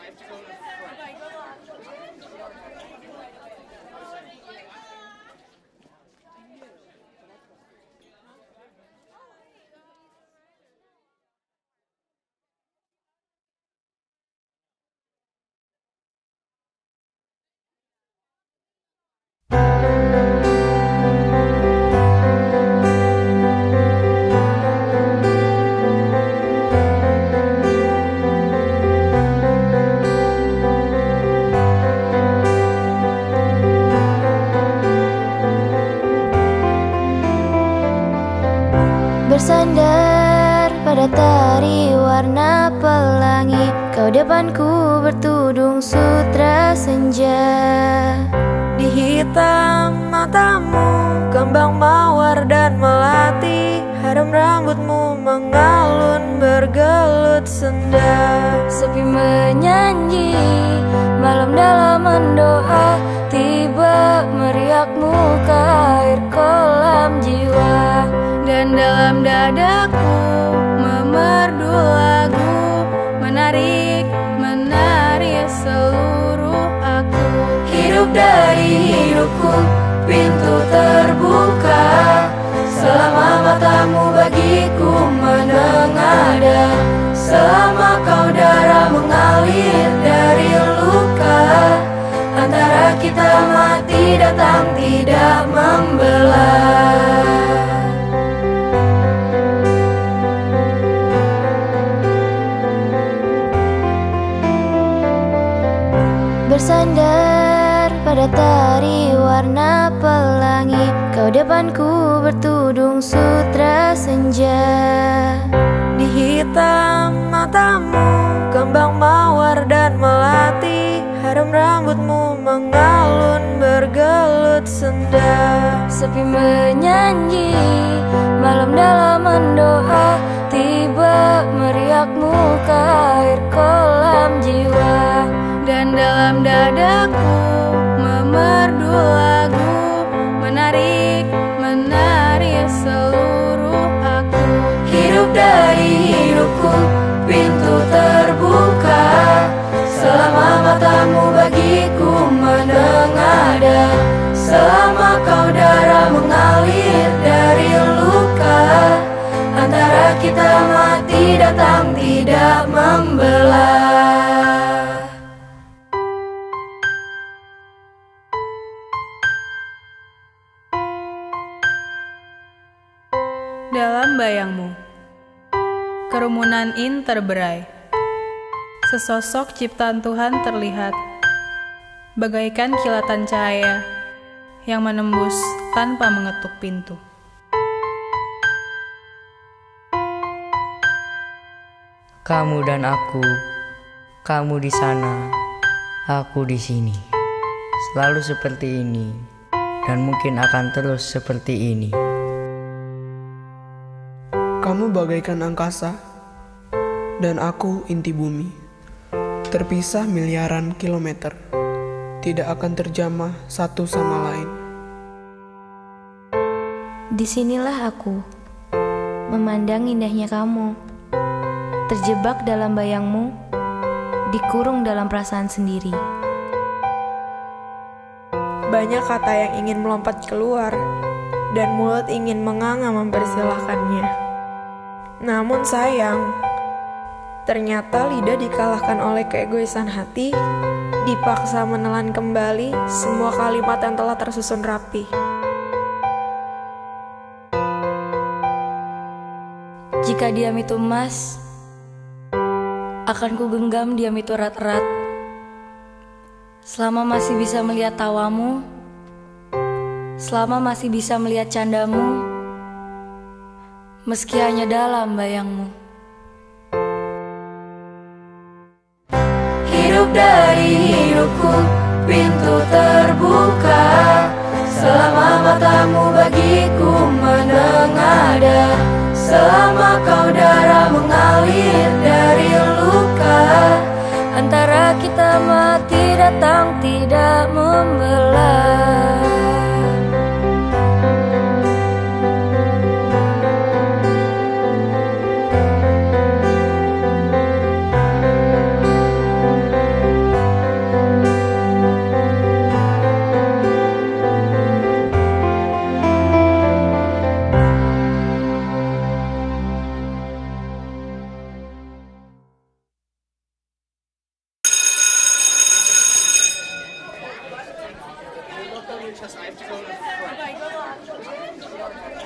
I have to go Bersandar pada tari warna pelangi. Kau depanku bertudung sutra senja. Di hitam matamu Kembang mawar dan melati. Harum rambutmu mengalun bergelut senda. Sepi menyanyi Malam dalam mendoa dadaku memerdu lagu Menarik, menarik seluruh aku. Hidup dari hidupku Pintu terbuka Selama matamu bagiku menengada Selama kau darah mengalir dari luka Antara kita mati datang tidak membelah Bersandar pada tari warna pelangi. Kau depanku bertudung sutra senja. Di hitam matamu Kembang mawar dan melati. Harum rambutmu mengalun bergelut senda. Sepi menyanyi matamu bagiku menengada Selama kau darah mengalir dari luka Antara kita mati datang tidak membelah Dalam bayangmu, kerumunan in terberai. Sesosok ciptaan Tuhan terlihat, bagaikan kilatan cahaya yang menembus tanpa mengetuk pintu. Kamu dan aku, kamu di sana, aku di sini. Selalu seperti ini, dan mungkin akan terus seperti ini. Kamu bagaikan angkasa, dan aku inti bumi. Terpisah miliaran kilometer, tidak akan terjamah satu sama lain. Di sinilah aku, memandang indahnya kamu, terjebak dalam bayangmu, dikurung dalam perasaan sendiri. Banyak kata yang ingin melompat keluar Dan mulut ingin menganga mempersilahkannya Namun sayang Ternyata lidah dikalahkan oleh keegoisan hati Dipaksa menelan kembali semua kalimat yang telah tersusun rapi Jika diam itu emas, akan ku genggam diam itu erat-erat. Selama masih bisa melihat tawamu, selama masih bisa melihat candamu, meski hanya dalam bayangmu. Dari hidupku, pintu terbuka. Selama matamu bagiku menengada Selama kau darah mengalir dari luka Antara kita mati datang because I have to go to the front.